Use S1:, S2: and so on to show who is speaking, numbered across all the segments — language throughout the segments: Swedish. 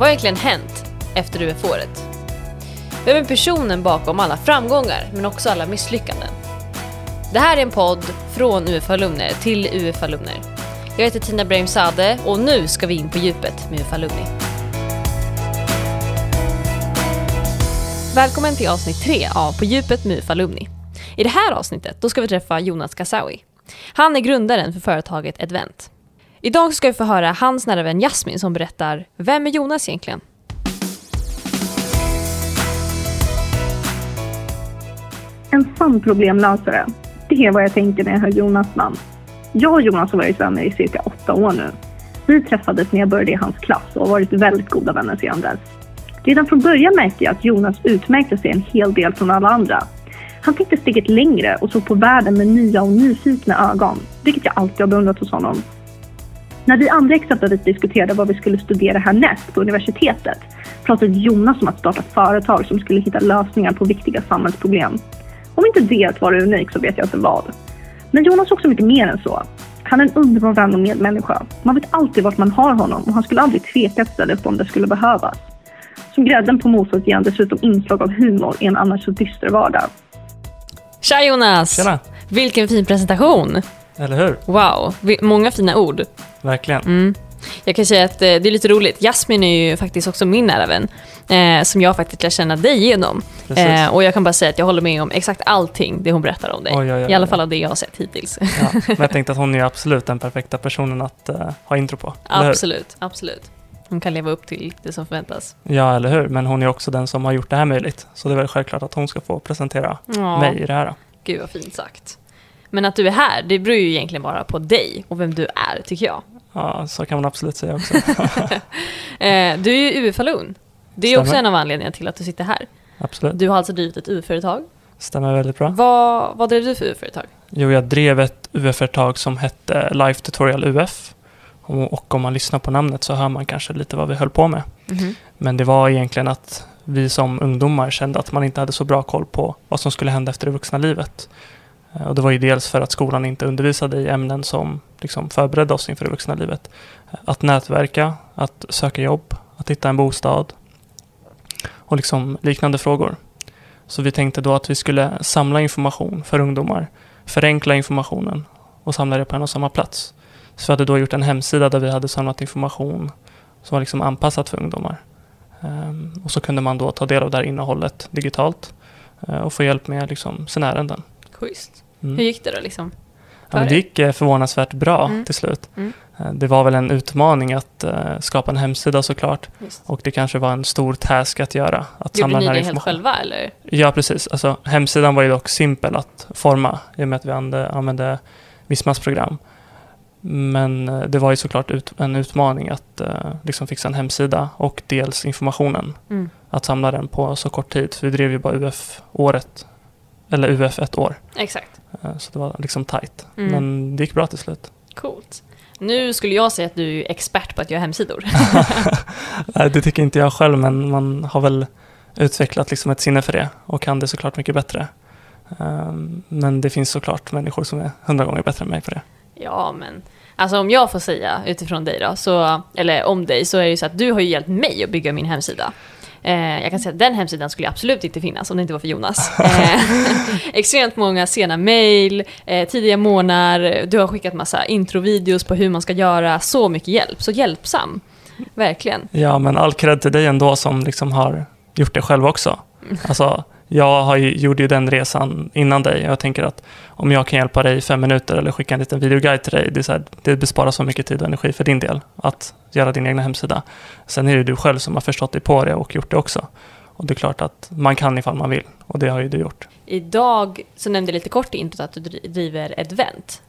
S1: Vad har egentligen hänt efter UF-året? Vem är personen bakom alla framgångar, men också alla misslyckanden? Det här är en podd från UF-alumner till UF-alumner. Jag heter Tina Brahimzadeh och nu ska vi in på djupet med UF-alumni. Välkommen till avsnitt 3 av På djupet med UF-alumni. I det här avsnittet då ska vi träffa Jonas Kasawi. Han är grundaren för företaget Advent. Idag ska vi få höra hans nära vän Jasmin som berättar Vem är Jonas egentligen?
S2: En sann problemlösare. Det är vad jag tänker när jag hör Jonas namn. Jag och Jonas har varit vänner i cirka åtta år nu. Vi träffades när jag började i hans klass och har varit väldigt goda vänner sedan dess. Redan från början märkte jag att Jonas utmärkte sig en hel del från alla andra. Han tänkte steget längre och såg på världen med nya och nyfikna ögon, vilket jag alltid har beundrat hos honom. När vi andra exempelvis diskuterade vad vi skulle studera härnäst på universitetet pratade Jonas om att starta företag som skulle hitta lösningar på viktiga samhällsproblem. Om inte det att vara unik så vet jag inte vad. Men Jonas är också mycket mer än så. Han är en underbar vän och medmänniska. Man vet alltid vart man har honom och han skulle aldrig tveka att ställa upp om det skulle behövas. Som grädden på moset ger han dessutom inslag av humor i en annars så dyster vardag.
S1: Tja Jonas!
S3: Tjena!
S1: Vilken fin presentation!
S3: Eller hur?
S1: Wow, många fina ord.
S3: Verkligen.
S1: Mm. Jag kan säga att eh, det är lite roligt. Jasmin är ju faktiskt också min nära vän. Eh, som jag faktiskt lär känna dig genom. Eh, och jag kan bara säga att jag håller med om exakt allting det hon berättar om dig.
S3: Oj, oj, oj,
S1: I alla fall av det jag har sett hittills.
S3: Ja. Men jag tänkte att hon är absolut den perfekta personen att eh, ha intro på.
S1: Absolut, absolut. Hon kan leva upp till det som förväntas.
S3: Ja, eller hur? Men hon är också den som har gjort det här möjligt. Så det är väl självklart att hon ska få presentera
S1: Ja,
S3: mig i det här.
S1: Gud vad fint sagt. Men att du är här, det beror ju egentligen bara på dig och vem du är, tycker jag.
S3: Ja, så kan man absolut säga också.
S1: Eh, du är ju UF-alumn. Det är ju också
S3: Stämmer.
S1: en av anledningarna till att du sitter här.
S3: absolut.
S1: Du har alltså drivit ett UF-företag.
S3: Stämmer väldigt bra.
S1: Vad, vad drev du för UF-företag?
S3: Jo, jag drev ett UF-företag som hette Life Tutorial UF. Och, om man lyssnar på namnet så hör man kanske lite vad vi höll på med.
S1: Mhm.
S3: Men det var egentligen att vi som ungdomar kände att man inte hade så bra koll på vad som skulle hända efter det vuxna livet. Eh, och det var ju dels för att skolan inte undervisade i ämnen som liksom förberedde oss inför det vuxna livet. Eh, att nätverka, att söka jobb, att hitta en bostad och liksom liknande frågor. Så vi tänkte då att vi skulle samla information för ungdomar, förenkla informationen och samla det på en och samma plats. Så vi hade då gjort en hemsida där vi hade samlat information som var liksom anpassat för ungdomar. Ehm, och så kunde man då ta del av det här innehållet digitalt eh, och få hjälp med liksom sina ärenden.
S1: Schysst.
S3: Mm.
S1: Hur gick det då liksom?
S3: Ja, det gick eh, förvånansvärt bra
S1: Mm.
S3: till slut.
S1: Mm.
S3: Eh, Det var väl en utmaning att eh, skapa en hemsida såklart.
S1: Just.
S3: Och det kanske var en stor task att göra. Att
S1: Gjorde
S3: samla
S1: ni det helt själva eller?
S3: Ja, precis. Alltså, hemsidan var ju dock simpel att forma i och med att vi använde, Vismas program. Men det var ju såklart ut, en utmaning att eh, liksom fixa en hemsida och dels informationen.
S1: Mm.
S3: Att samla den på så kort tid. För vi drev ju bara UF-året. Eller UF ett år.
S1: Exakt.
S3: Eh, så det var liksom tajt.
S1: Mm.
S3: Men det gick bra till slut.
S1: Coolt. Nu skulle jag säga att du är expert på att göra hemsidor.
S3: Det tycker inte jag själv, men man har väl utvecklat liksom ett sinne för det och kan det såklart mycket bättre. Ehm, Men det finns såklart människor som är hundra gånger bättre än mig på det.
S1: ja, men alltså om jag får säga utifrån dig då, så, eller om dig, så är det ju så att du har ju hjälpt mig att bygga min hemsida. Eh, jag kan säga att den hemsidan skulle absolut inte finnas om det inte var för Jonas. Eh, extremt många sena mejl, eh, tidiga månader, du har skickat massa introvideos på hur man ska göra, så mycket hjälp, så hjälpsam. Verkligen.
S3: Ja, men all cred till dig ändå som liksom har gjort det själv också. Alltså, jag har ju, gjorde ju den resan innan dig. Jag tänker att om jag kan hjälpa dig i fem minuter eller skicka en liten videoguide till dig, det, här, det besparar så mycket tid och energi för din del att göra din egna hemsida. Sen är det du själv som har förstått dig på det och gjort det också. Och det är klart att man kan ifall man vill och det har ju du gjort.
S1: Idag så nämnde jag lite kort i introt att du dri- driver Advent.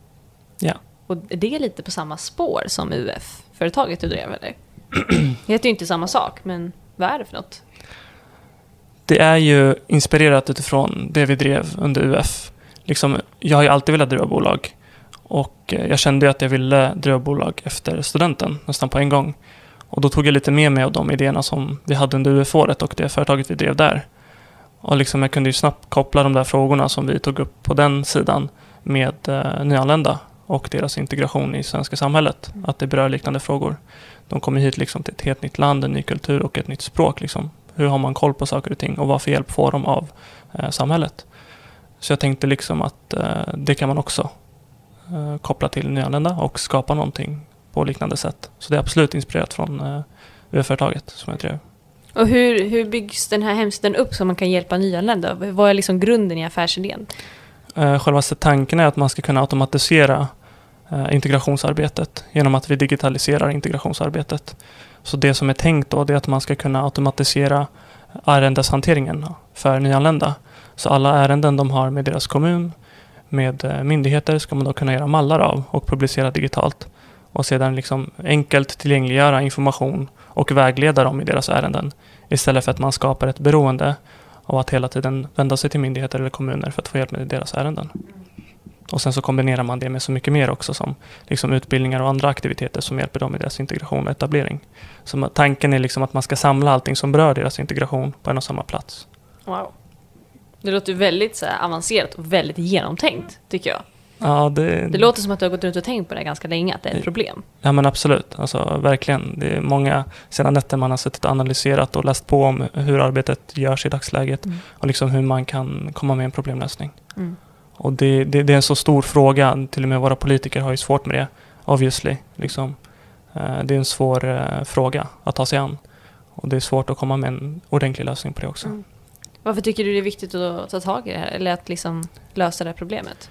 S3: Ja.
S1: Och det är lite på samma spår som UF-företaget du drev, eller? Det heter ju inte samma sak, men vad är det för något?
S3: Det är ju inspirerat utifrån det vi drev under UF. Liksom, jag har ju alltid velat driva bolag och eh, jag kände ju att jag ville driva bolag efter studenten nästan på en gång. Och då tog jag lite med mig av de idéerna som vi hade under UF-året och det företaget vi drev där. Och liksom jag kunde ju snabbt koppla de där frågorna som vi tog upp på den sidan med eh, nyanlända och deras integration i svenska samhället. Att det berör liknande frågor. De kommer hit liksom till ett helt nytt land, en ny kultur och ett nytt språk. Liksom. Hur har man koll på saker och ting och vad för hjälp får de av eh, samhället? Så jag tänkte liksom att eh, det kan man också eh, koppla till nyanlända och skapa någonting på liknande sätt. Så det är absolut inspirerat från eh, UF-företaget som jag drev.
S1: Och hur, hur byggs den här hemsidan upp så man kan hjälpa nyanlända? Vad är liksom grunden i affärsidén?
S3: Eh, själva tanken är att man ska kunna automatisera eh, integrationsarbetet genom att vi digitaliserar integrationsarbetet. Så det som är tänkt då det är att man ska kunna automatisera ärendeshanteringen för nyanlända. Så alla ärenden de har med deras kommun, med eh, myndigheter ska man då kunna göra mallar av och publicera digitalt. Och sedan liksom enkelt tillgängliggöra information och vägleda dem i deras ärenden. Istället för att man skapar ett beroende av att hela tiden vända sig till myndigheter eller kommuner för att få hjälp med deras ärenden. Och sen så kombinerar man det med så mycket mer också som liksom utbildningar och andra aktiviteter som hjälper dem i deras integration och etablering. Så tanken är liksom att man ska samla allting som berör deras integration på en och samma plats.
S1: Wow. Det låter väldigt så avancerat och väldigt genomtänkt, tycker jag.
S3: Ja, det...
S1: det låter som att du har gått runt och tänkt på det ganska länge, att det är ett problem.
S3: Ja men absolut, alltså, verkligen. Det är många sena nätter man har suttit och analyserat och läst på om hur arbetet görs i dagsläget mm. och liksom hur man kan komma med en problemlösning. Mm. Och det, det, det, är en så stor fråga, till och med våra politiker har ju svårt med det, obviously. Liksom. Eh, det är en svår uh, fråga att ta sig an. Och det är svårt att komma med en ordentlig lösning på det också. Mm.
S1: Varför tycker du det är viktigt att ta tag i det här, eller att liksom lösa det här problemet?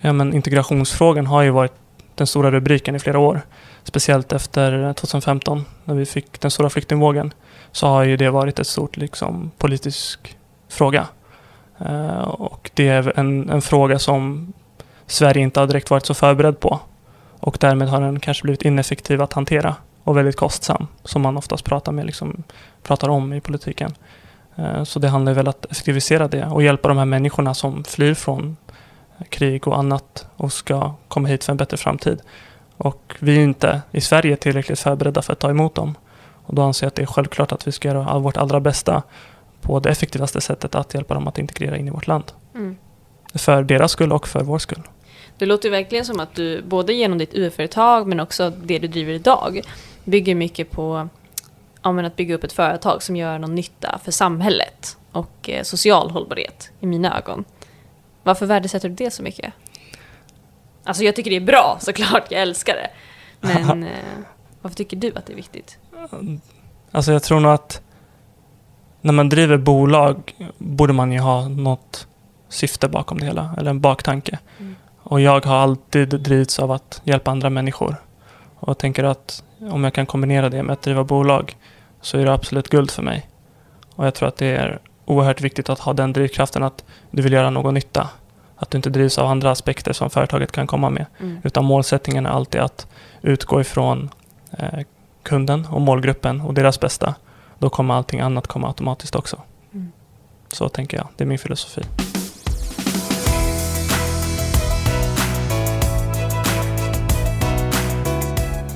S3: Ja, men integrationsfrågan har ju varit den stora rubriken i flera år. Speciellt efter 2015 när vi fick den stora flyktingvågen så har ju det varit ett stort liksom, politisk fråga. Eh, och det är en, en, fråga som Sverige inte har direkt varit så förberedd på. Och därmed har den kanske blivit ineffektiv att hantera och väldigt kostsam, som man oftast pratar, med, liksom, pratar om i politiken. Eh, så det handlar väl om att effektivisera det och hjälpa de här människorna som flyr från krig och annat och ska komma hit för en bättre framtid. Och vi är inte i Sverige tillräckligt förberedda för att ta emot dem. Och då anser jag att det är självklart att vi ska göra vårt allra bästa på det effektivaste sättet att hjälpa dem att integrera in i vårt land. Mm. För deras skull och för vår skull.
S1: Det låter verkligen som att du både genom ditt UF-företag men också det du driver idag bygger mycket på ja, att bygga upp ett företag som gör någon nytta för samhället och eh, social hållbarhet i mina ögon. Varför värdesätter du det så mycket? Alltså jag tycker det är bra såklart, jag älskar det. Men eh, varför tycker du att det är viktigt?
S3: Alltså jag tror nog att när man driver bolag borde man ju ha något syfte bakom det hela, eller en baktanke. Mm. Och jag har alltid drivits av att hjälpa andra människor. Och tänker att om jag kan kombinera det med att driva bolag så är det absolut guld för mig. Och jag tror att det är oerhört viktigt att ha den drivkraften att du vill göra någon nytta. Att du inte drivs av andra aspekter som företaget kan komma med. Mm. Utan målsättningen är alltid att utgå ifrån eh, kunden och målgruppen och deras bästa. Då kommer allting annat komma automatiskt också. Mm. Så tänker jag. Det är min filosofi.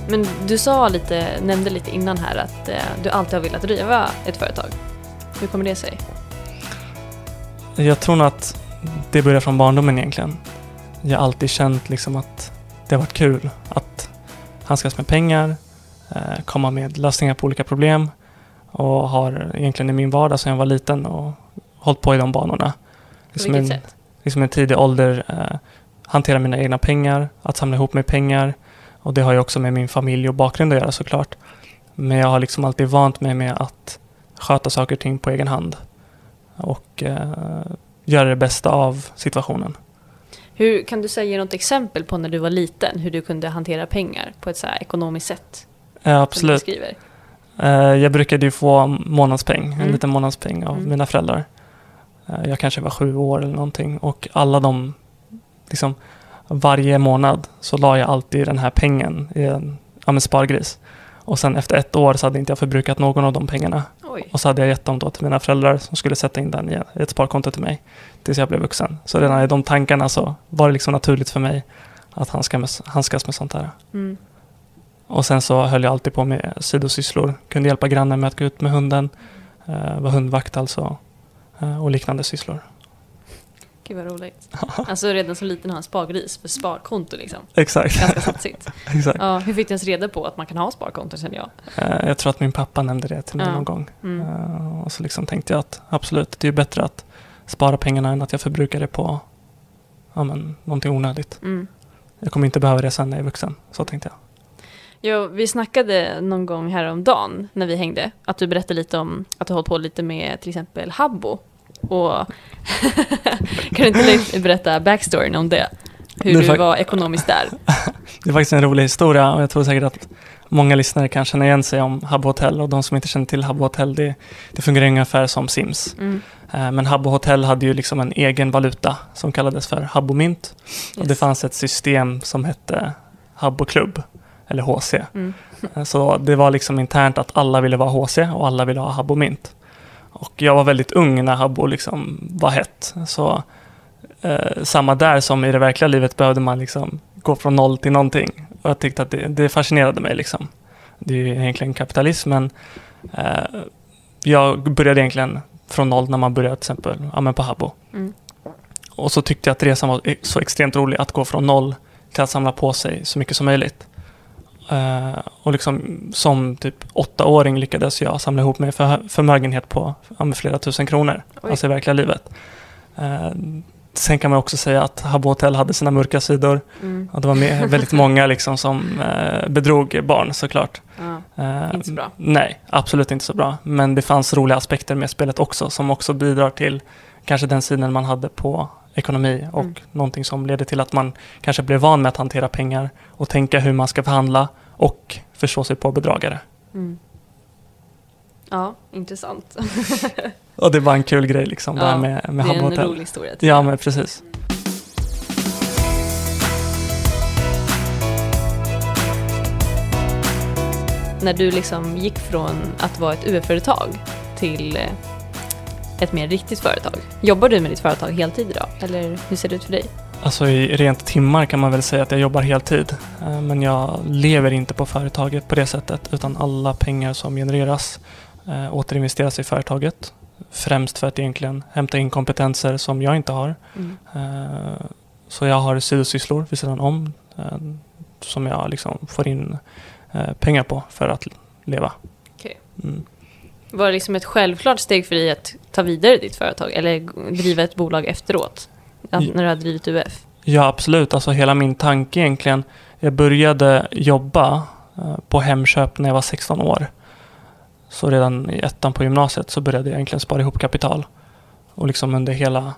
S1: Men du sa lite, nämnde lite innan här att eh, du alltid har velat driva ett företag. Hur kommer det sig?
S3: Jag tror nog att det börjar från barndomen egentligen. Jag har alltid känt liksom att det har varit kul att handskas med pengar, eh, komma med lösningar på olika problem och har egentligen i min vardag sedan jag var liten och hållit på i de banorna.
S1: Liksom på vilket en, sätt?
S3: Liksom en tidig ålder eh, hantera mina egna pengar, att samla ihop mig pengar och det har ju också med min familj och bakgrund att göra såklart. Men jag har liksom alltid vant mig med att sköta saker och ting på egen hand och eh, göra det bästa av situationen.
S1: Hur, kan du säga något exempel på när du var liten, hur du kunde hantera pengar på ett så ekonomiskt sätt?
S3: Ja, absolut. Eh, jag brukade ju få månadspeng, mm. en liten månadspeng av mm. mina föräldrar. Eh, jag kanske var sju år eller någonting och alla de, liksom varje månad så la jag alltid den här pengen i en, ja, en spargris. Och sen efter ett år så hade inte jag förbrukat någon av de pengarna. Oj. Och så hade jag gett dem då till mina föräldrar som skulle sätta in den i ett sparkonto till mig tills jag blev vuxen. Så redan i de tankarna så var det liksom naturligt för mig att handskas med, handskas med sånt här. Mm. Och sen så höll jag alltid på med sidosysslor. Kunde hjälpa grannen med att gå ut med hunden. Uh, var hundvakt alltså. Uh, och liknande sysslor.
S1: Gud vad roligt. Alltså redan som liten ha en spargris för sparkonto liksom.
S3: Exakt.
S1: Ganska satsigt.
S3: Exakt.
S1: Ja, hur fick du ens reda på att man kan ha sparkonto känner jag?
S3: Eh, Jag tror att min pappa nämnde det till mig
S1: Ja.
S3: någon gång.
S1: Mm.
S3: Eh, Och så liksom tänkte jag att absolut, det är ju bättre att spara pengarna än att jag förbrukar det på ja, men, någonting onödigt.
S1: Mm.
S3: Jag kommer inte behöva det sen när jag är vuxen. Så tänkte jag.
S1: Jo, vi snackade någon gång häromdagen när vi hängde, att du berättade lite om att du hållit på lite med till exempel Habbo. Och kan du inte berätta backstoryn om det? Hur
S3: Det
S1: du var ekonomiskt där?
S3: Det är faktiskt en rolig historia och jag tror säkert att många lyssnare kan känna igen sig om Habbo Hotel och de som inte känner till Habbo Hotel, det, det fungerar ungefär som Sims.
S1: Mm.
S3: Eh, Men Habbo Hotel hade ju liksom en egen valuta som kallades för Habbo Mynt. Och det
S1: Yes.
S3: fanns ett system som hette Habbo Klubb, eller HC.
S1: Mm.
S3: Eh, Så det var liksom internt att alla ville vara HC och alla ville ha Habbo Mynt. Och jag var väldigt ung när Habbo liksom var hett. Så eh, samma där som i det verkliga livet behövde man liksom gå från noll till någonting. Och jag tyckte att det, det fascinerade mig liksom. Det är egentligen kapitalism men eh, jag började egentligen från noll när man började till exempel ja, på Habbo.
S1: Mm.
S3: Och så tyckte jag att resan var e- så extremt rolig att gå från noll till att samla på sig så mycket som möjligt. Eh, och liksom som typ åttaåring lyckades jag samla ihop mig för förmögenhet på flera tusen kronor.
S1: Oj.
S3: Alltså i verkliga livet. Eh, sen kan man också säga att Habbo Hotel hade sina mörka sidor.
S1: Mm.
S3: Och det var med, väldigt många liksom som eh, bedrog barn såklart.
S1: Ja. Inte så bra.
S3: Nej, absolut inte så bra. Men det fanns roliga aspekter med spelet också som också bidrar till kanske den synen man hade på ekonomi och
S1: Mm.
S3: någonting som leder till att man kanske blev van med att hantera pengar och tänka hur man ska förhandla och förstå sig på bedragare.
S1: Mm. Ja, intressant.
S3: Och det var en kul grej liksom, det
S1: Ja,
S3: här med, med
S1: det är en
S3: Hotel.
S1: rolig historia.
S3: Ja, men precis.
S1: När du liksom gick från att vara ett UF-företag till eh, ett mer riktigt företag. Jobbar du med ditt företag heltid idag? Eller hur ser det ut för dig?
S3: Alltså i rent timmar kan man väl säga att jag jobbar heltid. Eh, Men jag lever inte på företaget på det sättet utan alla pengar som genereras eh, återinvesteras i företaget. Främst för att egentligen hämta in kompetenser som jag inte har.
S1: Mm.
S3: Eh, Så jag har sidosysslor vid sidan om som jag liksom får in pengar på för att leva.
S1: Okej.
S3: Mm.
S1: Var det liksom ett självklart steg för dig att ta vidare ditt företag eller driva ett bolag efteråt? Att, när du har drivit UF?
S3: Ja, absolut. Alltså hela min tanke egentligen. Jag började jobba eh, på Hemköp när jag var 16 år. Så redan i ettan på gymnasiet så började jag egentligen spara ihop kapital. Och liksom under hela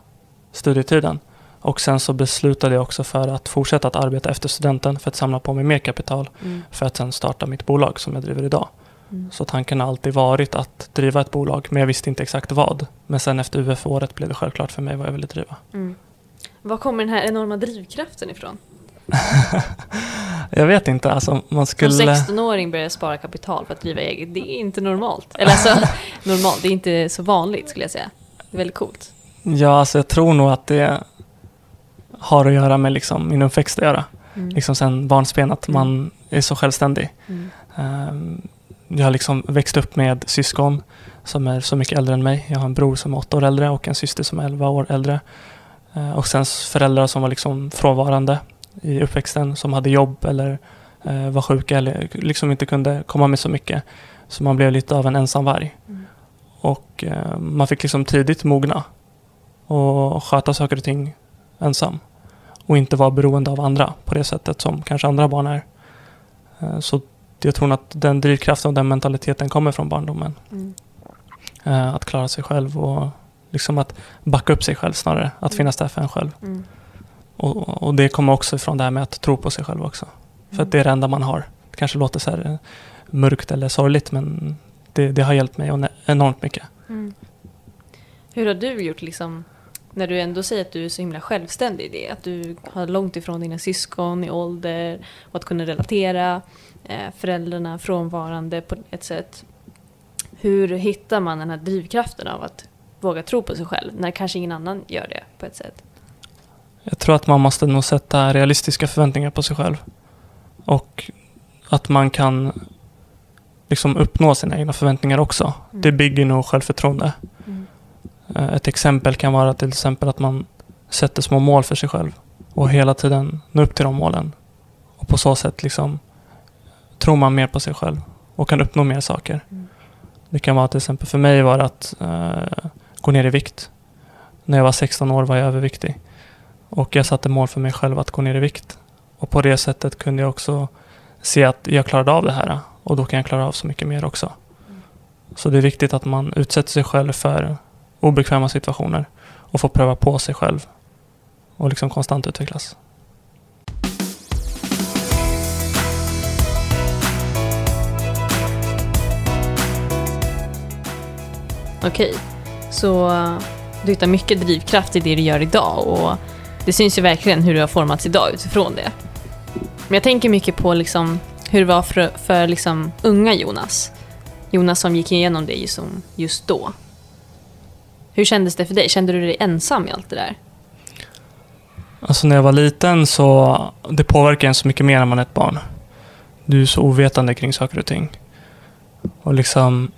S3: studietiden. Och sen så beslutade jag också för att fortsätta att arbeta efter studenten för att samla på mig mer kapital.
S1: Mm.
S3: För att sen starta mitt bolag som jag driver idag.
S1: Mm.
S3: Så tanken har alltid varit att driva ett bolag, men jag visste inte exakt vad. Men sen efter UF-året blev det självklart för mig vad jag ville driva.
S1: Mm. Var kommer den här enorma drivkraften ifrån?
S3: Jag vet inte, alltså man skulle...
S1: Som 16-åring börja spara kapital för att driva eget, det är inte normalt. Eller alltså, normalt, det är inte så vanligt skulle jag säga. Det är väldigt coolt.
S3: Ja, alltså jag tror nog att det har att göra med liksom min uppväxt att göra.
S1: Mm.
S3: Liksom sen barnsben, att man är så självständig.
S1: Mm.
S3: Ehm, Jag har liksom växt upp med syskon som är så mycket äldre än mig. Jag har en bror som är åtta år äldre och en syster som är elva år äldre. Eh, Och sen föräldrar som var liksom frånvarande i uppväxten, som hade jobb eller eh, var sjuka eller liksom inte kunde komma med så mycket. Så man blev lite av en ensamvarg.
S1: Mm.
S3: Och eh, man fick liksom tidigt mogna och sköta saker och ting ensam. Och inte vara beroende av andra på det sättet som kanske andra barn är. Så jag tror att den drivkraften och den mentaliteten kommer från barndomen.
S1: Mm.
S3: Eh, Att klara sig själv och liksom att backa upp sig själv snarare. Att
S1: Mm.
S3: finnas där för en själv.
S1: Mm.
S3: Och, och det kommer också från det här med att tro på sig själv också. För att det är det enda man har. Det kanske låter så här eh, mörkt eller sorgligt men det, det har hjälpt mig enormt mycket.
S1: Mm. Hur har du gjort liksom, när du ändå säger att du är så himla självständig i det? Att du har långt ifrån dina syskon i ålder och att kunna relatera, eh, föräldrarna frånvarande på ett sätt. Hur hittar man den här drivkraften av att våga tro på sig själv när kanske ingen annan gör det på ett sätt?
S3: Jag tror att man måste nog sätta realistiska förväntningar på sig själv. Och att man kan liksom uppnå sina egna förväntningar också.
S1: Mm.
S3: Det bygger nog självförtroende.
S1: Mm.
S3: Eh, Ett exempel kan vara till exempel att man sätter små mål för sig själv och hela tiden når upp till de målen. Och på så sätt liksom tror man mer på sig själv och kan uppnå mer saker.
S1: Mm.
S3: Det kan vara till exempel för mig var att eh, gå ner i vikt. När jag var 16 år var jag överviktig. Och jag satte mål för mig själv att gå ner i vikt. Och på det sättet kunde jag också se att jag klarade av det här. Och då kan jag klara av så mycket mer också. Så det är viktigt att man utsätter sig själv för obekväma situationer och få pröva på sig själv och liksom konstant utvecklas.
S1: Okej, så du hittar mycket drivkraft i det du gör idag och det syns ju verkligen hur du har formats idag utifrån det. Men jag tänker mycket på liksom hur det var för, för liksom unga Jonas. Jonas som gick igenom det just, just då. Hur kändes det för dig? Kände du dig ensam i allt det där?
S3: Alltså när jag var liten så det påverkar en så mycket mer när man är ett barn. Du är så ovetande kring saker och ting. Och liksom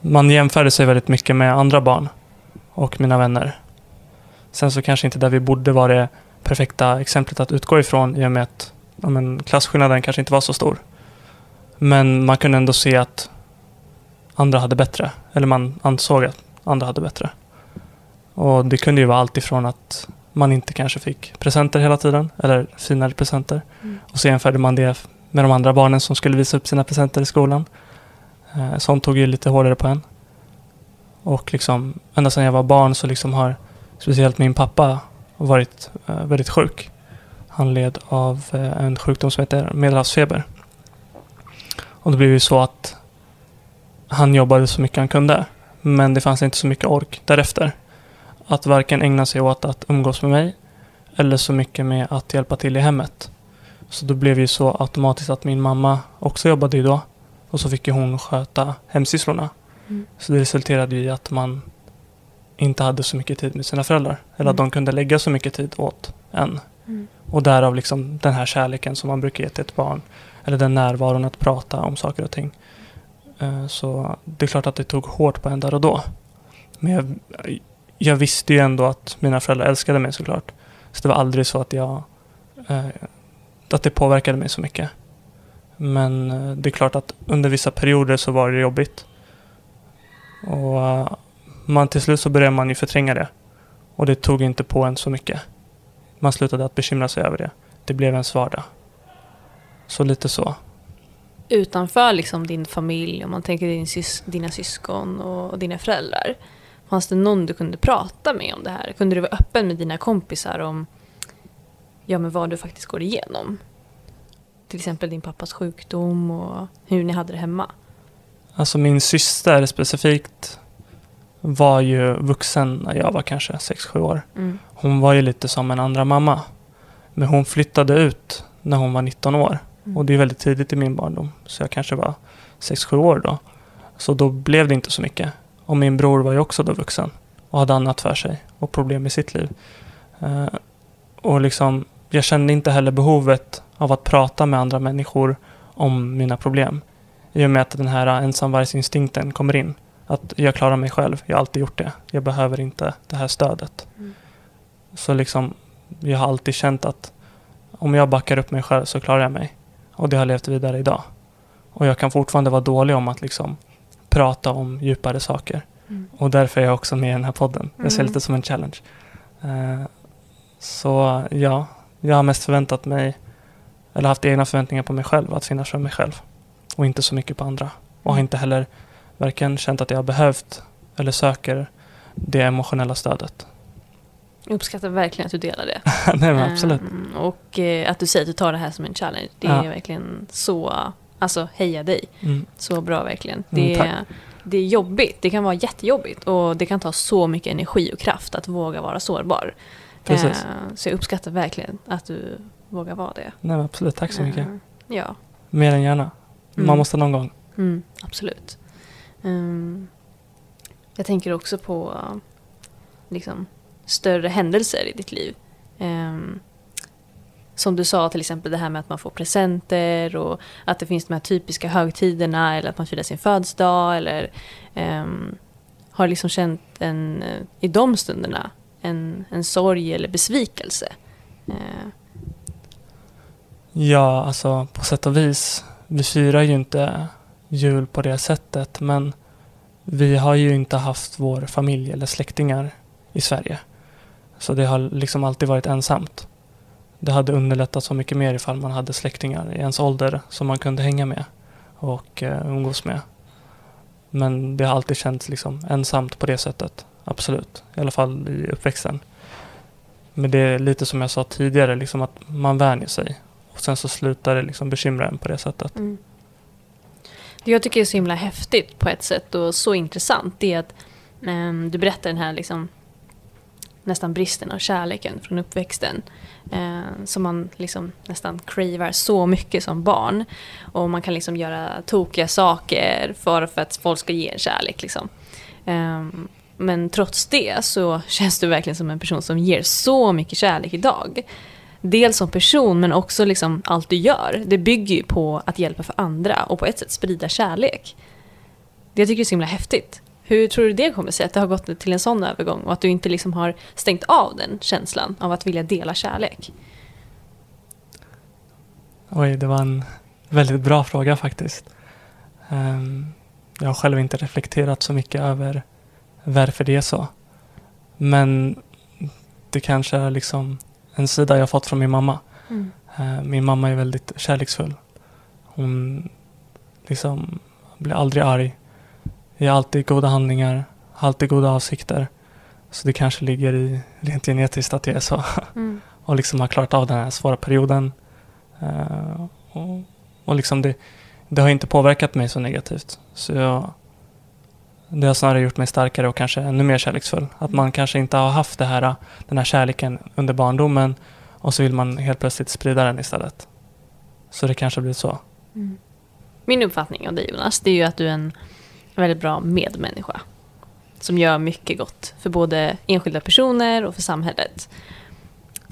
S3: man jämförde sig väldigt mycket med andra barn och mina vänner. Sen så kanske inte där vi borde vara det perfekta exemplet att utgå ifrån i och med att ja, men, klasskillnaden kanske inte var så stor. Men man kunde ändå se att andra hade bättre. Eller man ansåg att andra hade bättre. Och det kunde ju vara allt ifrån att man inte kanske fick presenter hela tiden, eller finare presenter.
S1: Mm.
S3: Och så jämförde man det med de andra barnen som skulle visa upp sina presenter i skolan. Eh, Sånt tog ju lite hårdare på en. Och liksom, ända sedan jag var barn så liksom har speciellt min pappa varit eh, väldigt sjuk. Han led av eh, en sjukdom som heter medelhavsfeber. Och det blev ju så att han jobbade så mycket han kunde. Men det fanns inte så mycket ork därefter. Att varken ägna sig åt att umgås med mig eller så mycket med att hjälpa till i hemmet. Så då blev ju så automatiskt att min mamma också jobbade ju då. Och så fick ju hon sköta hemsysslorna.
S1: Mm.
S3: Så det resulterade i att man inte hade så mycket tid med sina föräldrar. Eller att
S1: Mm.
S3: de kunde lägga så mycket tid åt en.
S1: Mm.
S3: Och därav liksom den här kärleken som man brukar ge till ett barn. Eller den närvaron att prata om saker och ting. Eh, så det är klart att det tog hårt på en där och då. Men jag, jag visste ju ändå att mina föräldrar älskade mig såklart. Så det var aldrig så att jag eh, att det påverkade mig så mycket. Men eh, det är klart att under vissa perioder så var det jobbigt. Och man, till slut så började man ju förtränga det. Och det tog inte på en så mycket. Man slutade att bekymra sig över det. Det blev ens vardag. Så lite så.
S1: Utanför liksom din familj, om man tänker din sys- dina syskon och, dina föräldrar. Fanns det någon du kunde prata med om det här? Kunde du vara öppen med dina kompisar om ja, men vad du faktiskt går igenom? Till exempel din pappas sjukdom och hur ni hade det hemma.
S3: Alltså min syster specifikt var ju vuxen när jag var kanske 6-7 år.
S1: Mm.
S3: Hon var ju lite som en andra mamma. Men hon flyttade ut när hon var 19 år.
S1: Mm.
S3: Och det är väldigt tidigt i min barndom. Så jag kanske var 6-7 år då. Så då blev det inte så mycket. Och min bror var ju också då vuxen. Och hade annat för sig. Och problem i sitt liv. Eh, och liksom, jag kände inte heller behovet av att prata med andra människor om mina problem. I och med att den här ensamvargsinstinkten kommer in. Att jag klarar mig själv. Jag har alltid gjort det. Jag behöver inte det här stödet.
S1: Mm.
S3: Så liksom, jag har alltid känt att om jag backar upp mig själv så klarar jag mig. Och det har levt vidare idag. Och jag kan fortfarande vara dålig om att liksom prata om djupare saker.
S1: Mm.
S3: Och därför är jag också med i den här podden. Jag ser
S1: Mm.
S3: lite som en challenge. Eh, så ja, jag har mest förväntat mig, eller haft egna förväntningar på mig själv, att finnas för mig själv. Och inte så mycket på andra. Och har inte heller varken känt att jag har behövt eller söker det emotionella stödet.
S1: Jag uppskattar verkligen att du delar det.
S3: Nej men absolut.
S1: Ehm, och eh, att du säger att du tar det här som en challenge. Det
S3: Ja.
S1: är verkligen så, alltså heja dig.
S3: Mm.
S1: Så bra verkligen.
S3: Mm,
S1: Det, är, det är jobbigt, det kan vara jättejobbigt och det kan ta så mycket energi och kraft att våga vara sårbar.
S3: Precis.
S1: Eh, så jag uppskattar verkligen att du vågar vara det.
S3: Nej absolut, tack så mycket.
S1: Eh, ja,
S3: Mer än gärna.
S1: Mm.
S3: Man måste någon gång.
S1: mm, absolut. Ehm, jag tänker också på uh, liksom, större händelser i ditt liv. Ehm, som du sa till exempel det här med att man får presenter och att det finns de här typiska högtiderna eller att man firar sin födelsedag eller ehm, har liksom känt en, eh, i de stunderna en, en sorg eller besvikelse. Eh,
S3: Ja, alltså på sätt och vis. Vi firar ju inte jul på det sättet, men vi har ju inte haft vår familj eller släktingar i Sverige. Så det har liksom alltid varit ensamt. Det hade underlättat så mycket mer ifall man hade släktingar i ens ålder som man kunde hänga med och eh, umgås med. Men det har alltid känts liksom ensamt på det sättet. Absolut. I alla fall i uppväxten. Men det är lite som jag sa tidigare, liksom att man vänjer sig. Och sen så slutar det liksom bekymra en på det sättet.
S1: Mm. Det jag tycker är så himla häftigt på ett sätt och så intressant det är att eh, du berättar den här liksom nästan bristen av kärleken från uppväxten. Eh, som man liksom nästan cravar så mycket som barn. Och man kan liksom göra tokiga saker för, för att folk ska ge en kärlek. Liksom. Eh, men trots det så känns du verkligen som en person som ger så mycket kärlek idag. Dels som person men också liksom allt du gör. Det bygger ju på att hjälpa för andra och på ett sätt sprida kärlek. Det jag tycker är så himla häftigt. Hur tror du det kommer sig att det har gått till en sån övergång och att du inte liksom har stängt av den känslan av att vilja dela kärlek?
S3: Oj, det var en väldigt bra fråga faktiskt. Ehm, jag har själv inte reflekterat så mycket över varför det är så. Men det kanske är liksom en sida jag fått från min mamma.
S1: Mm.
S3: Eh, Min mamma är väldigt kärleksfull. Hon liksom blir aldrig arg. Är alltid goda handlingar, alltid goda avsikter. Så det kanske ligger i rent genetiskt att det är så.
S1: Mm.
S3: Och liksom har klarat av den här svåra perioden. Eh, och, och liksom det, det har inte påverkat mig så negativt. Så jag, det har snarare gjort mig starkare och kanske ännu mer kärleksfull. Att man kanske inte har haft det här, den här kärleken under barndomen och så vill man helt plötsligt sprida den istället. Så det kanske blir så.
S1: Mm. Min uppfattning av dig Jonas, det är ju att du är en väldigt bra medmänniska. Som gör mycket gott för både enskilda personer och för samhället.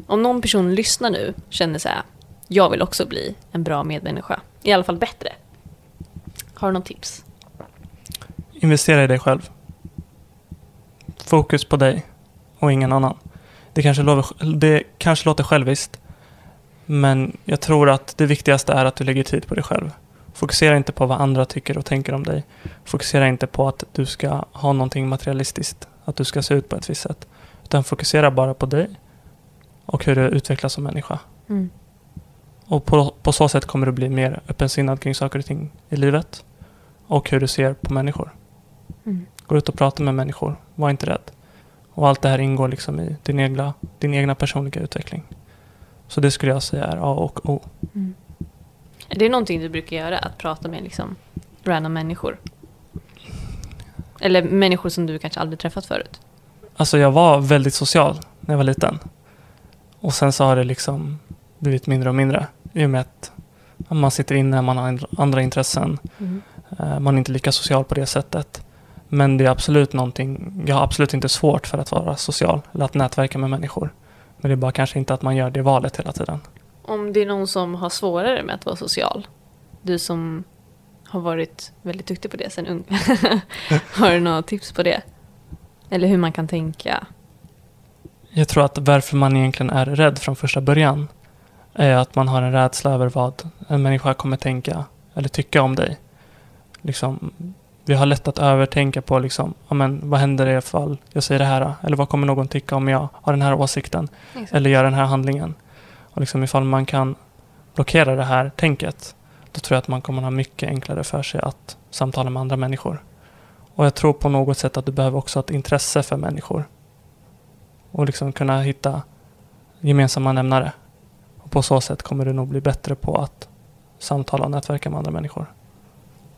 S1: Om någon person lyssnar nu känner så här, jag vill också bli en bra medmänniska. I alla fall bättre. Har du något tips?
S3: Investera i dig själv. Fokus på dig och ingen annan. Det kanske, låter, det kanske låter själviskt, men jag tror att det viktigaste är att du lägger tid på dig själv. Fokusera inte på vad andra tycker och tänker om dig. Fokusera inte på att du ska ha någonting materialistiskt, att du ska se ut på ett visst sätt. Utan fokusera bara på dig och hur du utvecklas som människa.
S1: Mm.
S3: Och på, på så sätt kommer du bli mer öppensinnad kring saker och ting i livet och hur du ser på människor.
S1: Mm.
S3: Gå ut och prata med människor, var inte rädd. Och allt det här ingår liksom i din egna, din egna personliga utveckling. Så det skulle jag säga är A och O.
S1: Mm. Är det någonting du brukar göra? Att prata med liksom random människor? Eller människor som du kanske aldrig träffat förut?
S3: Alltså jag var väldigt social när jag var liten. Och sen så har det liksom blivit mindre och mindre. I och med att man sitter inne, man har andra- andra intressen.
S1: Mm.
S3: Eh, Man är inte lika social på det sättet. Men det är absolut någonting, jag har absolut inte svårt för att vara social eller att nätverka med människor. Men det är bara kanske inte att man gör det valet hela tiden.
S1: Om det är någon som har svårare med att vara social, du som har varit väldigt duktig på det sen ung, har du några tips på det? Eller hur man kan tänka?
S3: Jag tror att varför man egentligen är rädd från första början är att man har en rädsla över vad en människa kommer tänka eller tycka om dig. Liksom, vi har lätt att övertänka på liksom, ja, men, vad händer ifall jag säger det här? Eller vad kommer någon tycka om jag har den här åsikten? Eller gör den här handlingen? Och liksom, ifall man kan blockera det här tänket, då tror jag att man kommer ha mycket enklare för sig att samtala med andra människor. Och jag tror på något sätt att du behöver också ha ett intresse för människor. Och liksom kunna hitta gemensamma nämnare. Och på så sätt kommer du nog bli bättre på att samtala och nätverka med andra människor.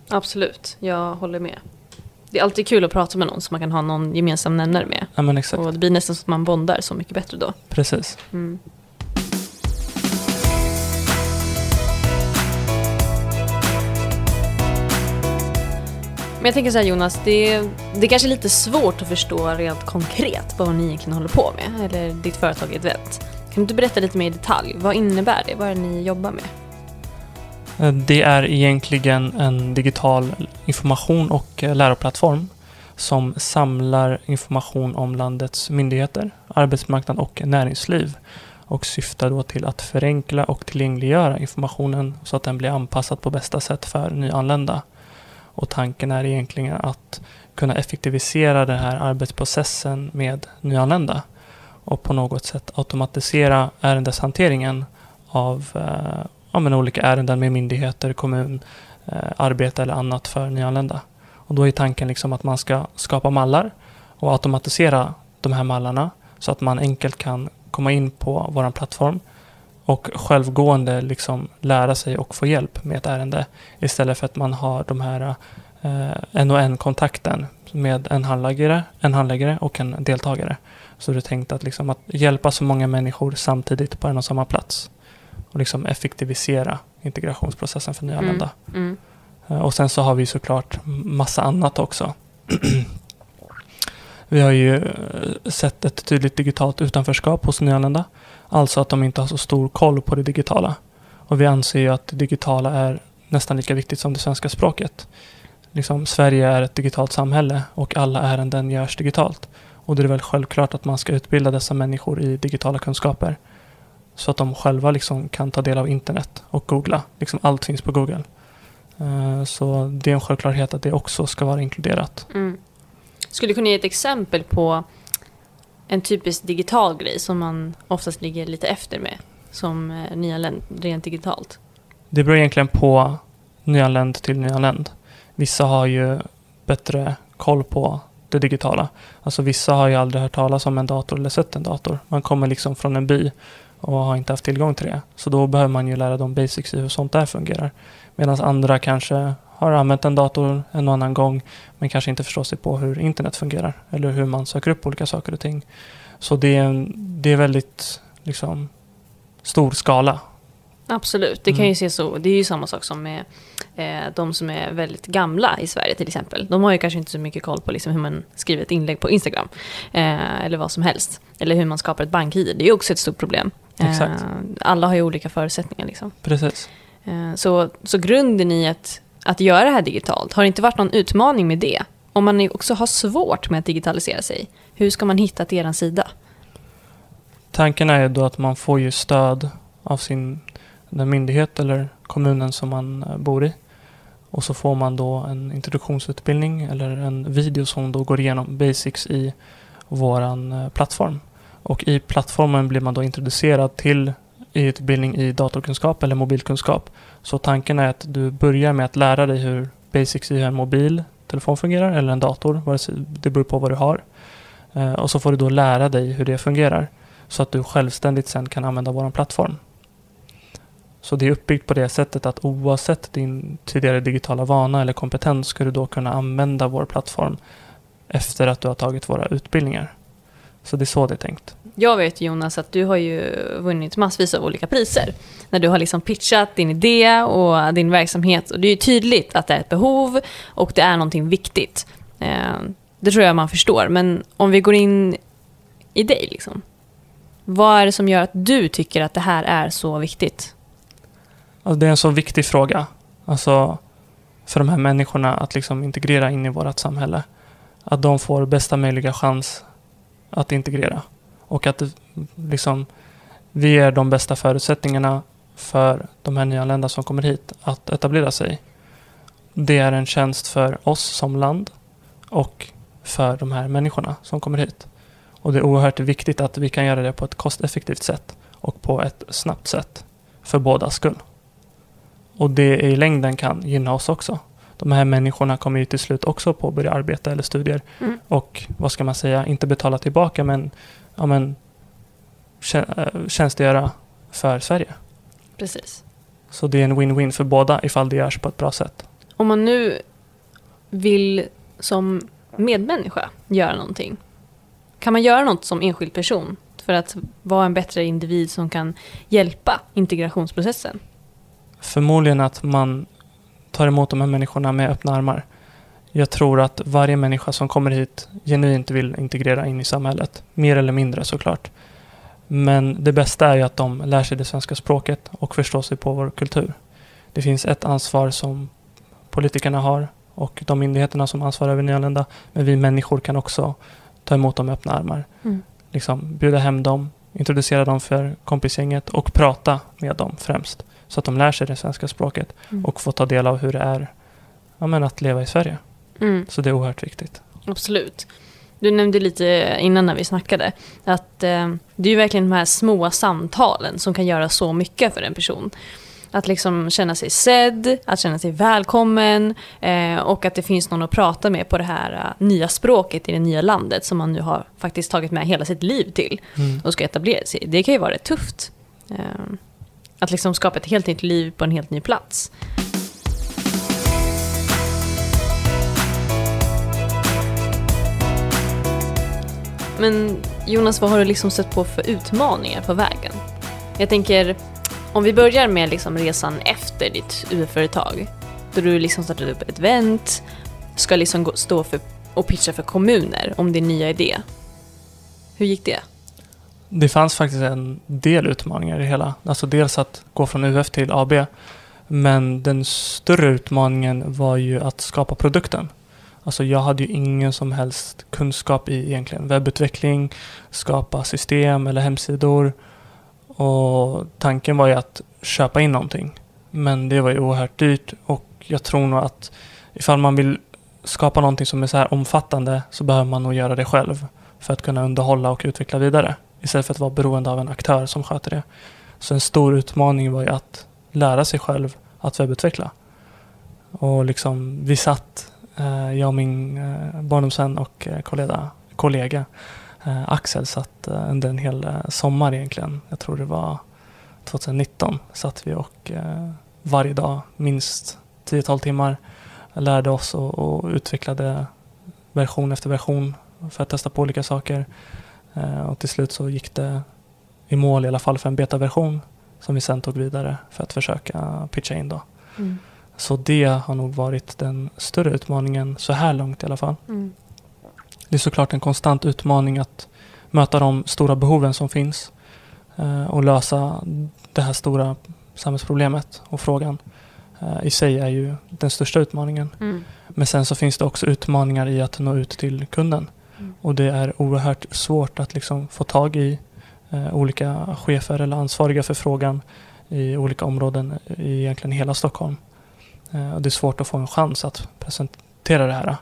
S1: Absolut, jag håller med. Det är alltid kul att prata med någon som man kan ha någon gemensam nämnare med.
S3: Ja men exakt,
S1: Och det blir nästan så att man bondar så mycket bättre då.
S3: precis.
S1: Mm. Men jag tänker så här Jonas, det, det kanske är lite svårt att förstå rent konkret vad ni egentligen håller på med, eller ditt företag Edvent. Kan du berätta lite mer i detalj? Vad innebär det? Vad är det ni jobbar med?
S3: Eh, det är egentligen en digital information och eh, läroplattform som samlar information om landets myndigheter, arbetsmarknad och näringsliv och syftar då till att förenkla och tillgängliggöra informationen så att den blir anpassad på bästa sätt för nyanlända. Och tanken är egentligen att kunna effektivisera den här arbetsprocessen med nyanlända och på något sätt automatisera ärendeshanteringen av eh, ja, men olika ärenden med myndigheter, kommun, eh, arbete eller annat för nyanlända. Och då är tanken liksom att man ska skapa mallar och automatisera de här mallarna så att man enkelt kan komma in på vår plattform och självgående liksom lära sig och få hjälp med ett ärende istället för att man har de här eh, en och en kontakten med en handläggare, en handläggare och en deltagare. Så det är tänkt att, liksom att hjälpa så många människor samtidigt på en och samma plats och liksom effektivisera integrationsprocessen för nyanlända. Mm. Mm. Eh, och sen så har vi såklart massa annat också. vi har ju eh, sett ett tydligt digitalt utanförskap hos nyanlända. Alltså att de inte har så stor koll på det digitala. Och vi anser ju att det digitala är nästan lika viktigt som det svenska språket. Liksom, Sverige är ett digitalt samhälle och alla ärenden görs digitalt. Och det är väl självklart att man ska utbilda dessa människor i digitala kunskaper. Så att de själva liksom kan ta del av internet och googla. Liksom allt finns på Google. Uh, så det är en självklarhet att det också ska vara inkluderat. Mm.
S1: Skulle du kunna ge ett exempel på en typisk digital grej som man oftast ligger lite efter med som eh, nyanländ rent digitalt?
S3: Det beror egentligen på nyanländ till nyanländ. Vissa har ju bättre koll på det digitala. Alltså vissa har ju aldrig hört talas om en dator eller sett en dator. Man kommer liksom från en by och har inte haft tillgång till det. Så då behöver man ju lära dem basics i hur sånt där fungerar. Medan andra kanske har använt en dator en och annan gång men kanske inte förstår sig på hur internet fungerar eller hur man söker upp olika saker och ting. Så det är, det är väldigt liksom, stor skala.
S1: Absolut, det kan ju mm. se så. Det är ju samma sak som med eh, de som är väldigt gamla i Sverige till exempel. De har ju kanske inte så mycket koll på liksom hur man skriver ett inlägg på Instagram. Eh, eller vad som helst. Eller hur man skapar ett bank-id. Det är också ett stort problem. Eh, alla har ju olika förutsättningar. Liksom.
S3: Precis.
S1: Eh, så, så grunden i att, att göra det här digitalt, har det inte varit någon utmaning med det? Om man också har svårt med att digitalisera sig, hur ska man hitta till er sida?
S3: Tanken är ju då att man får ju stöd av sin den myndighet eller kommunen som man eh, bor i. Och så får man då en introduktionsutbildning eller en video som då går igenom basics i våran eh, plattform. Och i plattformen blir man då introducerad till utbildning i datorkunskap eller mobilkunskap. Så tanken är att du börjar med att lära dig hur basics i hur en mobiltelefon fungerar eller en dator. Det beror på vad du har. Eh, och så får du då lära dig hur det fungerar så att du självständigt sen kan använda vår plattform. Så det är uppbyggt på det sättet att oavsett din tidigare digitala vana eller kompetens ska du då kunna använda vår plattform efter att du har tagit våra utbildningar. Så det är så det är tänkt.
S1: Jag vet Jonas att du har ju vunnit massvis av olika priser. När du har liksom pitchat din idé och din verksamhet. Och det är ju tydligt att det är ett behov och det är någonting viktigt. Eh, det tror jag man förstår. Men om vi går in i dig, liksom. vad är det som gör att du tycker att det här är så viktigt?
S3: Alltså det är en så viktig fråga. Alltså för de här människorna att liksom integrera in i vårt samhälle. Att de får bästa möjliga chans att integrera. Och att liksom, vi ger de bästa förutsättningarna för de här nyanlända som kommer hit att etablera sig. Det är en tjänst för oss som land och för de här människorna som kommer hit. Och det är oerhört viktigt att vi kan göra det på ett kosteffektivt sätt och på ett snabbt sätt för båda skull. Och det i längden kan gynna oss också de här människorna kommer ju till slut också påbörja arbeta eller studier. Mm. Och vad ska man säga, inte betala tillbaka men, ja, men eh, tjänstgöra för Sverige.
S1: Precis.
S3: Så det är en win-win för båda ifall det görs på ett bra sätt.
S1: Om man nu vill som medmänniska göra någonting. Kan man göra något som enskild person för att vara en bättre individ som kan hjälpa integrationsprocessen?
S3: Förmodligen att man tar emot de här människorna med öppna armar. Jag tror att varje människa som kommer hit genuint vill integrera in i samhället. Mer eller mindre såklart. Men det bästa är ju att de lär sig det svenska språket och förstår sig på vår kultur. Det finns ett ansvar som politikerna har och de myndigheterna som ansvarar över nyanlända. Men vi människor kan också ta emot dem med öppna armar.
S1: Mm.
S3: Liksom bjuda hem dem, introducera dem för kompisgänget och prata med dem främst. Så att de lär sig det svenska språket
S1: Mm.
S3: och får ta del av hur det är ja, men att leva i Sverige.
S1: Mm.
S3: Så det är oerhört viktigt.
S1: Absolut. Du nämnde lite innan när vi snackade att eh, det är ju verkligen de här små samtalen som kan göra så mycket för en person. Att liksom känna sig sedd, att känna sig välkommen eh, och att det finns någon att prata med på det här eh, nya språket i det nya landet som man nu har faktiskt tagit med hela sitt liv till
S3: Mm.
S1: och ska etablera sig i. Det kan ju vara rätt tufft. Eh, att liksom skapa ett helt nytt liv på en helt ny plats. Men Jonas, vad har du liksom stött på för utmaningar på vägen? Jag tänker, om vi börjar med liksom resan efter ditt UF-företag. Då du liksom startade upp ett event, ska liksom stå för och pitcha för kommuner om din nya idé. Hur gick det?
S3: Det fanns faktiskt en del utmaningar i det hela. Alltså dels att gå från UF till AB. Men den större utmaningen var ju att skapa produkten. Alltså jag hade ju ingen som helst kunskap i egentligen webbutveckling, skapa system eller hemsidor. Och tanken var ju att köpa in någonting. Men det var ju oerhört dyrt och jag tror nog att ifall man vill skapa någonting som är så här omfattande så behöver man nog göra det själv för att kunna underhålla och utveckla vidare. Istället för att vara beroende av en aktör som sköter det. Så en stor utmaning var ju att lära sig själv att webbutveckla. Och liksom, vi satt, Eh, jag och min eh, barndomsvän och eh, kollega, kollega eh, Axel satt eh, under en hel eh, sommar egentligen. Jag tror det var 2019 satt vi och eh, varje dag minst 10-12 timmar lärde oss och, och utvecklade version efter version för att testa på olika saker. Eh, och till slut så gick det i mål i alla fall för en betaversion som vi sen tog vidare för att försöka pitcha in då.
S1: Mm.
S3: Så det har nog varit den större utmaningen så här långt i alla fall.
S1: Mm.
S3: Det är såklart en konstant utmaning att möta de stora behoven som finns eh, och lösa det här stora samhällsproblemet och frågan eh, i sig är ju den största utmaningen.
S1: Mm.
S3: Men sen så finns det också utmaningar i att nå ut till kunden.
S1: Mm.
S3: Och det är oerhört svårt att liksom få tag i eh, olika chefer eller ansvariga för frågan i olika områden i egentligen hela Stockholm. Eh, och det är svårt att få en chans att presentera det här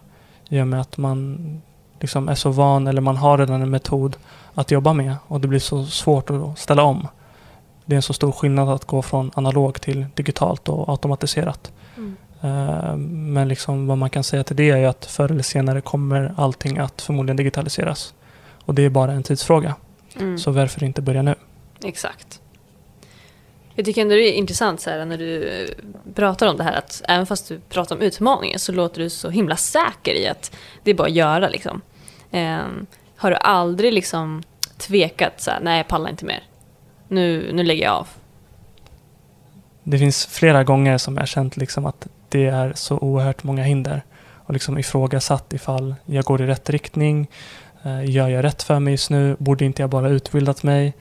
S3: i och med att man liksom är så van eller man har redan en metod att jobba med och det blir så svårt att ställa om. Det är en så stor skillnad att gå från analog till digitalt och automatiserat.
S1: Mm.
S3: Eh, Men liksom vad man kan säga till det är att förr eller senare kommer allting att förmodligen digitaliseras. Och det är bara en tidsfråga.
S1: Mm.
S3: Så varför inte börja nu?
S1: Exakt. Jag tycker ändå det är intressant så här, när du eh, pratar om det här att även fast du pratar om utmaningar så låter du så himla säker i att det är bara att göra liksom. Eh, har du aldrig liksom tvekat så här, nej jag pallar inte mer. Nu, nu lägger jag av.
S3: Det finns flera gånger som jag har känt liksom att det är så oerhört många hinder. Och liksom ifrågasatt ifall jag går i rätt riktning. Eh, Gör jag rätt för mig just nu? Borde inte jag bara utbildat mig?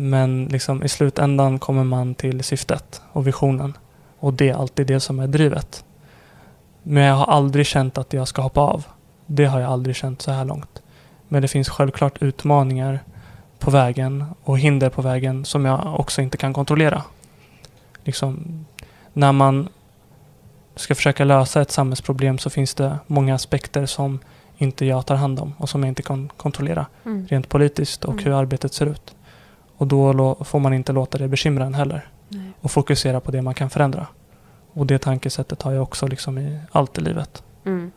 S3: Men liksom i slutändan kommer man till syftet och visionen. Och det är alltid det som är drivet. Men jag har aldrig känt att jag ska hoppa av. Det har jag aldrig känt så här långt. Men det finns självklart utmaningar på vägen och hinder på vägen som jag också inte kan kontrollera. Liksom, när man ska försöka lösa ett samhällsproblem så finns det många aspekter som inte jag tar hand om och som jag inte kan kontrollera
S1: Mm.
S3: rent politiskt och
S1: Mm.
S3: hur arbetet ser ut. Och då får man inte låta det bekymra en heller
S1: Nej.
S3: och fokusera på det man kan förändra. Och det tankesättet har jag också liksom i allt i livet.
S1: Mm.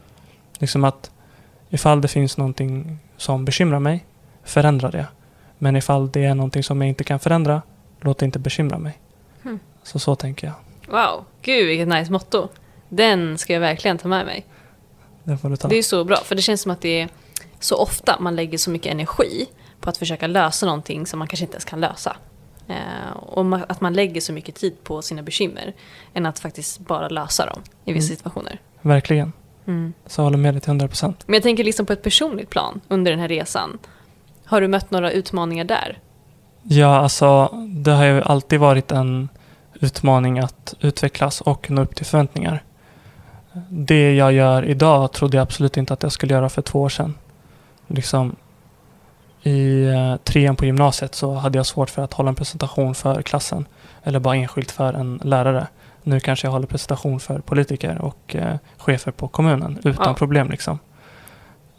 S3: Liksom att ifall det finns någonting som bekymrar mig, förändra det. Men ifall det är någonting som jag inte kan förändra, låt det inte bekymra mig.
S1: Hmm.
S3: Så så tänker jag.
S1: Wow, gud vilket nice motto. Den ska jag verkligen ta med mig.
S3: Det.
S1: Det är så bra, för det känns som att det är så ofta man lägger så mycket energi på att försöka lösa någonting som man kanske inte ens kan lösa. Eh, och ma- att man lägger så mycket tid på sina bekymmer än att faktiskt bara lösa dem i vissa
S3: Mm.
S1: situationer.
S3: Verkligen.
S1: Mm.
S3: Så jag håller med dig till 100 procent.
S1: Men jag tänker liksom på ett personligt plan under den här resan. Har du mött några utmaningar där?
S3: Ja, alltså det har ju alltid varit en utmaning att utvecklas och nå upp till förväntningar. Det jag gör idag trodde jag absolut inte att jag skulle göra för två år sedan. Liksom, I eh, trean på gymnasiet så hade jag svårt för att hålla en presentation för klassen. Eller bara enskilt för en lärare. Nu kanske jag håller presentation för politiker och eh, chefer på kommunen utan
S1: Ja.
S3: problem. Liksom.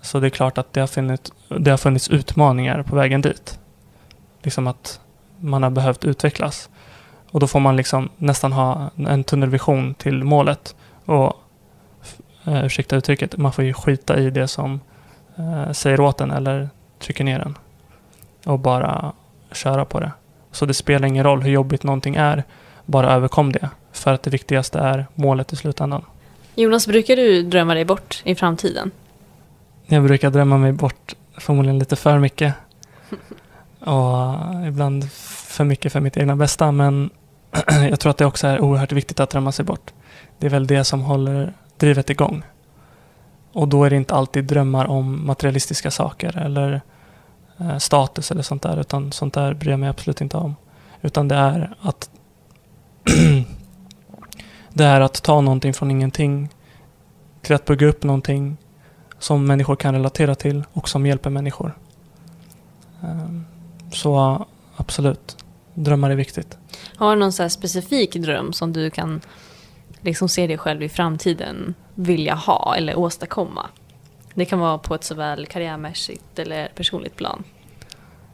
S3: Så det är klart att det har, funnits, det har funnits utmaningar på vägen dit. Liksom att man har behövt utvecklas. Och då får man liksom nästan ha en tunnelvision till målet. Och eh, ursäkta uttrycket, man får ju skita i det som eh, säger åt en eller trycker ner en. Och bara köra på det. Så det spelar ingen roll hur jobbigt någonting är, bara överkom det. För att det viktigaste är målet i slutändan.
S1: Jonas, brukar du drömma dig bort i framtiden?
S3: Jag brukar drömma mig bort förmodligen lite för mycket. Och ibland för mycket för mitt egna bästa. Men jag tror att det också är oerhört viktigt att drömma sig bort. Det är väl det som håller drivet igång. Och då är det inte alltid drömmar om materialistiska saker eller Eh, status eller sånt där. Utan sånt där bryr jag mig absolut inte om. Utan det är att det är att ta någonting från ingenting till att bygga upp någonting som människor kan relatera till och som hjälper människor. Ehm, så absolut, drömmar är viktigt.
S1: Har du någon så här specifik dröm som du kan liksom se dig själv i framtiden vilja ha eller åstadkomma? Det kan vara på ett såväl karriärmässigt eller personligt plan.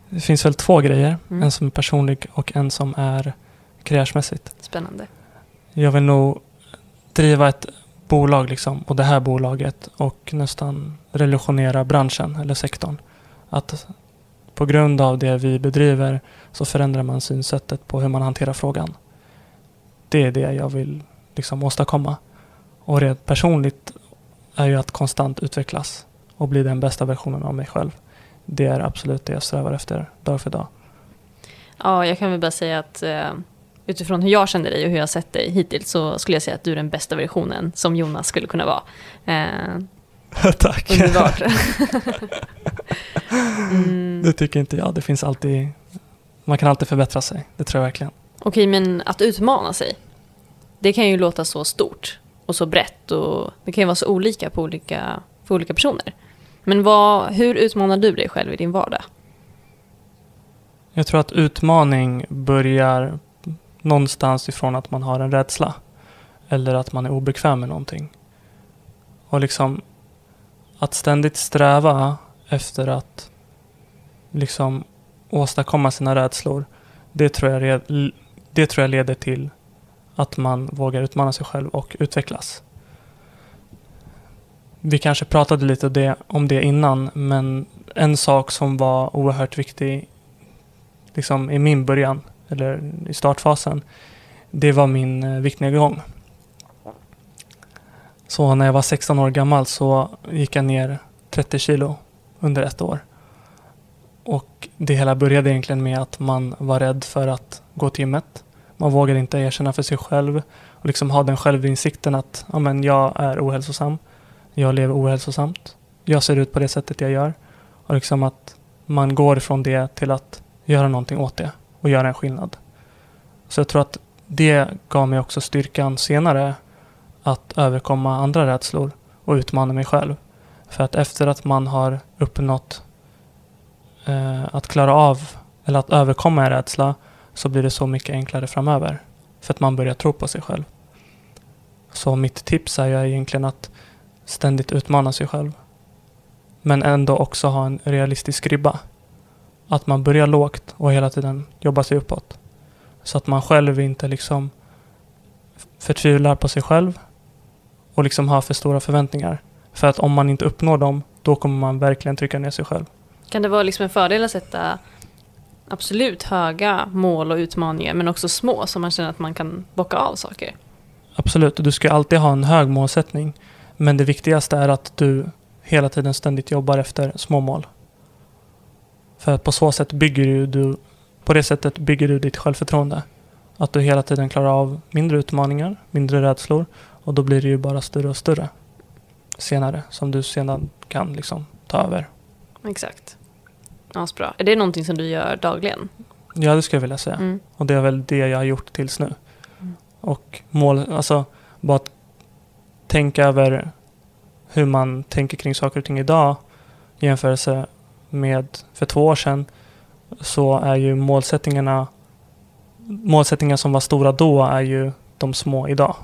S3: Det finns väl två grejer,
S1: Mm.
S3: en som är personlig och en som är karriärsmässigt.
S1: Spännande.
S3: Jag vill nog driva ett bolag liksom, och det här bolaget och nästan revolutionera branschen eller sektorn. Att på grund av det vi bedriver så förändrar man synsättet på hur man hanterar frågan. Det är det jag vill liksom åstadkomma. Och rent personligt är ju att konstant utvecklas och bli den bästa versionen av mig själv. Det är absolut det jag strävar efter dag för dag.
S1: Ja, jag kan väl bara säga att eh, utifrån hur jag känner dig och hur jag har sett dig hittills så skulle jag säga att du är den bästa versionen som Jonas skulle kunna vara. Eh,
S3: Tack!
S1: underbart. mm,
S3: Det tycker inte jag. Det finns alltid... Man kan alltid förbättra sig. Det tror jag verkligen.
S1: Okej, men att utmana sig. Det kan ju låta så stort och så brett och det kan ju vara så olika på olika, för olika personer. Men vad, hur utmanar du dig själv i din vardag?
S3: Jag tror att utmaning börjar någonstans ifrån att man har en rädsla. Eller att man är obekväm med någonting. Och liksom att ständigt sträva efter att liksom åstadkomma sina rädslor. Det tror jag, det tror jag leder till att man vågar utmana sig själv och utvecklas. Vi kanske pratade lite det, om det innan, men en sak som var oerhört viktig liksom i min början, eller i startfasen, det var min eh, viktnedgång. Så när jag var 16 år gammal så gick jag ner 30 kilo under ett år. Och det hela började egentligen med att man var rädd för att gå till gymmet. Man vågar inte erkänna för sig själv och liksom ha den självinsikten att ja, men jag är ohälsosam. Jag lever ohälsosamt. Jag ser ut på det sättet jag gör. Och liksom att man går ifrån det till att göra någonting åt det och göra en skillnad. Så jag tror att det gav mig också styrkan senare att överkomma andra rädslor och utmana mig själv. För att efter att man har uppnått eh, att klara av eller att överkomma en rädsla så blir det så mycket enklare framöver. För att man börjar tro på sig själv. Så mitt tips är ju egentligen att ständigt utmana sig själv. Men ändå också ha en realistisk ribba. Att man börjar lågt och hela tiden jobbar sig uppåt. Så att man själv inte liksom förtvivlar på sig själv och liksom har för stora förväntningar. För att om man inte uppnår dem, då kommer man verkligen trycka ner sig själv.
S1: Kan det vara liksom en fördel att sätta absolut höga mål och utmaningar men också små så man känner att man kan bocka av saker?
S3: Absolut, du ska alltid ha en hög målsättning. Men det viktigaste är att du hela tiden ständigt jobbar efter små mål. För på så sätt bygger du, på det sättet bygger du ditt självförtroende. Att du hela tiden klarar av mindre utmaningar, mindre rädslor och då blir det ju bara större och större senare som du sedan kan liksom ta över.
S1: Exakt. Asbra. Är det någonting som du gör dagligen?
S3: Ja, det skulle jag vilja säga.
S1: Mm.
S3: Och det är väl det jag har gjort tills nu.
S1: Mm.
S3: Och mål, alltså bara att tänka över hur man tänker kring saker och ting idag i jämförelse med för två år sedan så är ju målsättningarna målsättningar som var stora då är ju de små idag.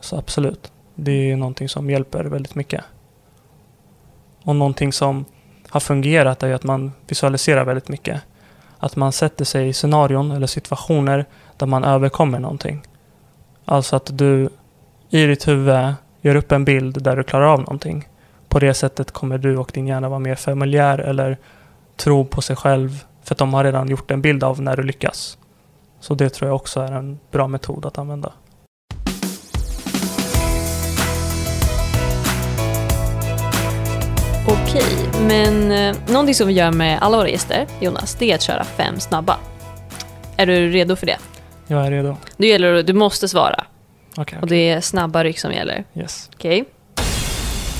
S3: Så absolut, det är någonting som hjälper väldigt mycket. Och någonting som har fungerat är ju att man visualiserar väldigt mycket. Att man sätter sig i scenarion eller situationer där man överkommer någonting. Alltså att du i ditt huvud gör upp en bild där du klarar av någonting. På det sättet kommer du och din hjärna vara mer familjär eller tro på sig själv för att de har redan gjort en bild av när du lyckas. Så det tror jag också är en bra metod att använda.
S1: Okej, men eh, någonting som vi gör med alla våra gäster, Jonas, det är att köra fem snabba. Är du redo för det?
S3: Jag är redo.
S1: Nu gäller du måste svara.
S3: Okej,
S1: Och det är snabba ryck som gäller.
S3: yes.
S1: Okej?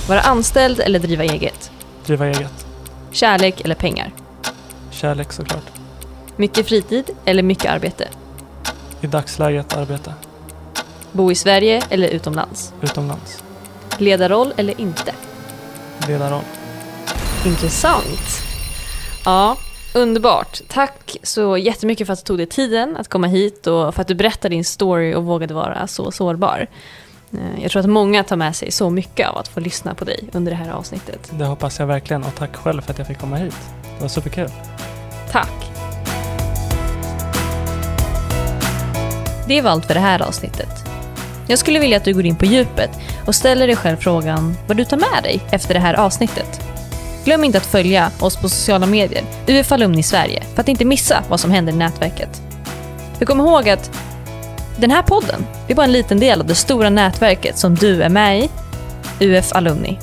S1: Vara anställd eller driva eget?
S3: Driva eget.
S1: Kärlek eller pengar?
S3: Kärlek såklart.
S1: Mycket fritid eller mycket arbete?
S3: I dagsläget arbete.
S1: Bo i Sverige eller utomlands?
S3: Utomlands.
S1: Ledarroll eller inte?
S3: Ledarroll.
S1: Intressant. Ja, underbart. Tack så jättemycket för att du tog dig tiden att komma hit och för att du berättade din story och vågade vara så sårbar. Eh, Jag tror att många tar med sig så mycket av att få lyssna på dig under det här avsnittet.
S3: Det hoppas jag verkligen och tack själv för att jag fick komma hit. Det var superkul.
S1: Tack! Det var allt för det här avsnittet. Jag skulle vilja att du går in på djupet och ställer dig själv frågan vad du tar med dig efter det här avsnittet. Glöm inte att följa oss på sociala medier, UF Alumni Sverige, för att inte missa vad som händer i nätverket. För kom ihåg att den här podden, det är bara en liten del av det stora nätverket som du är med i, UF Alumni.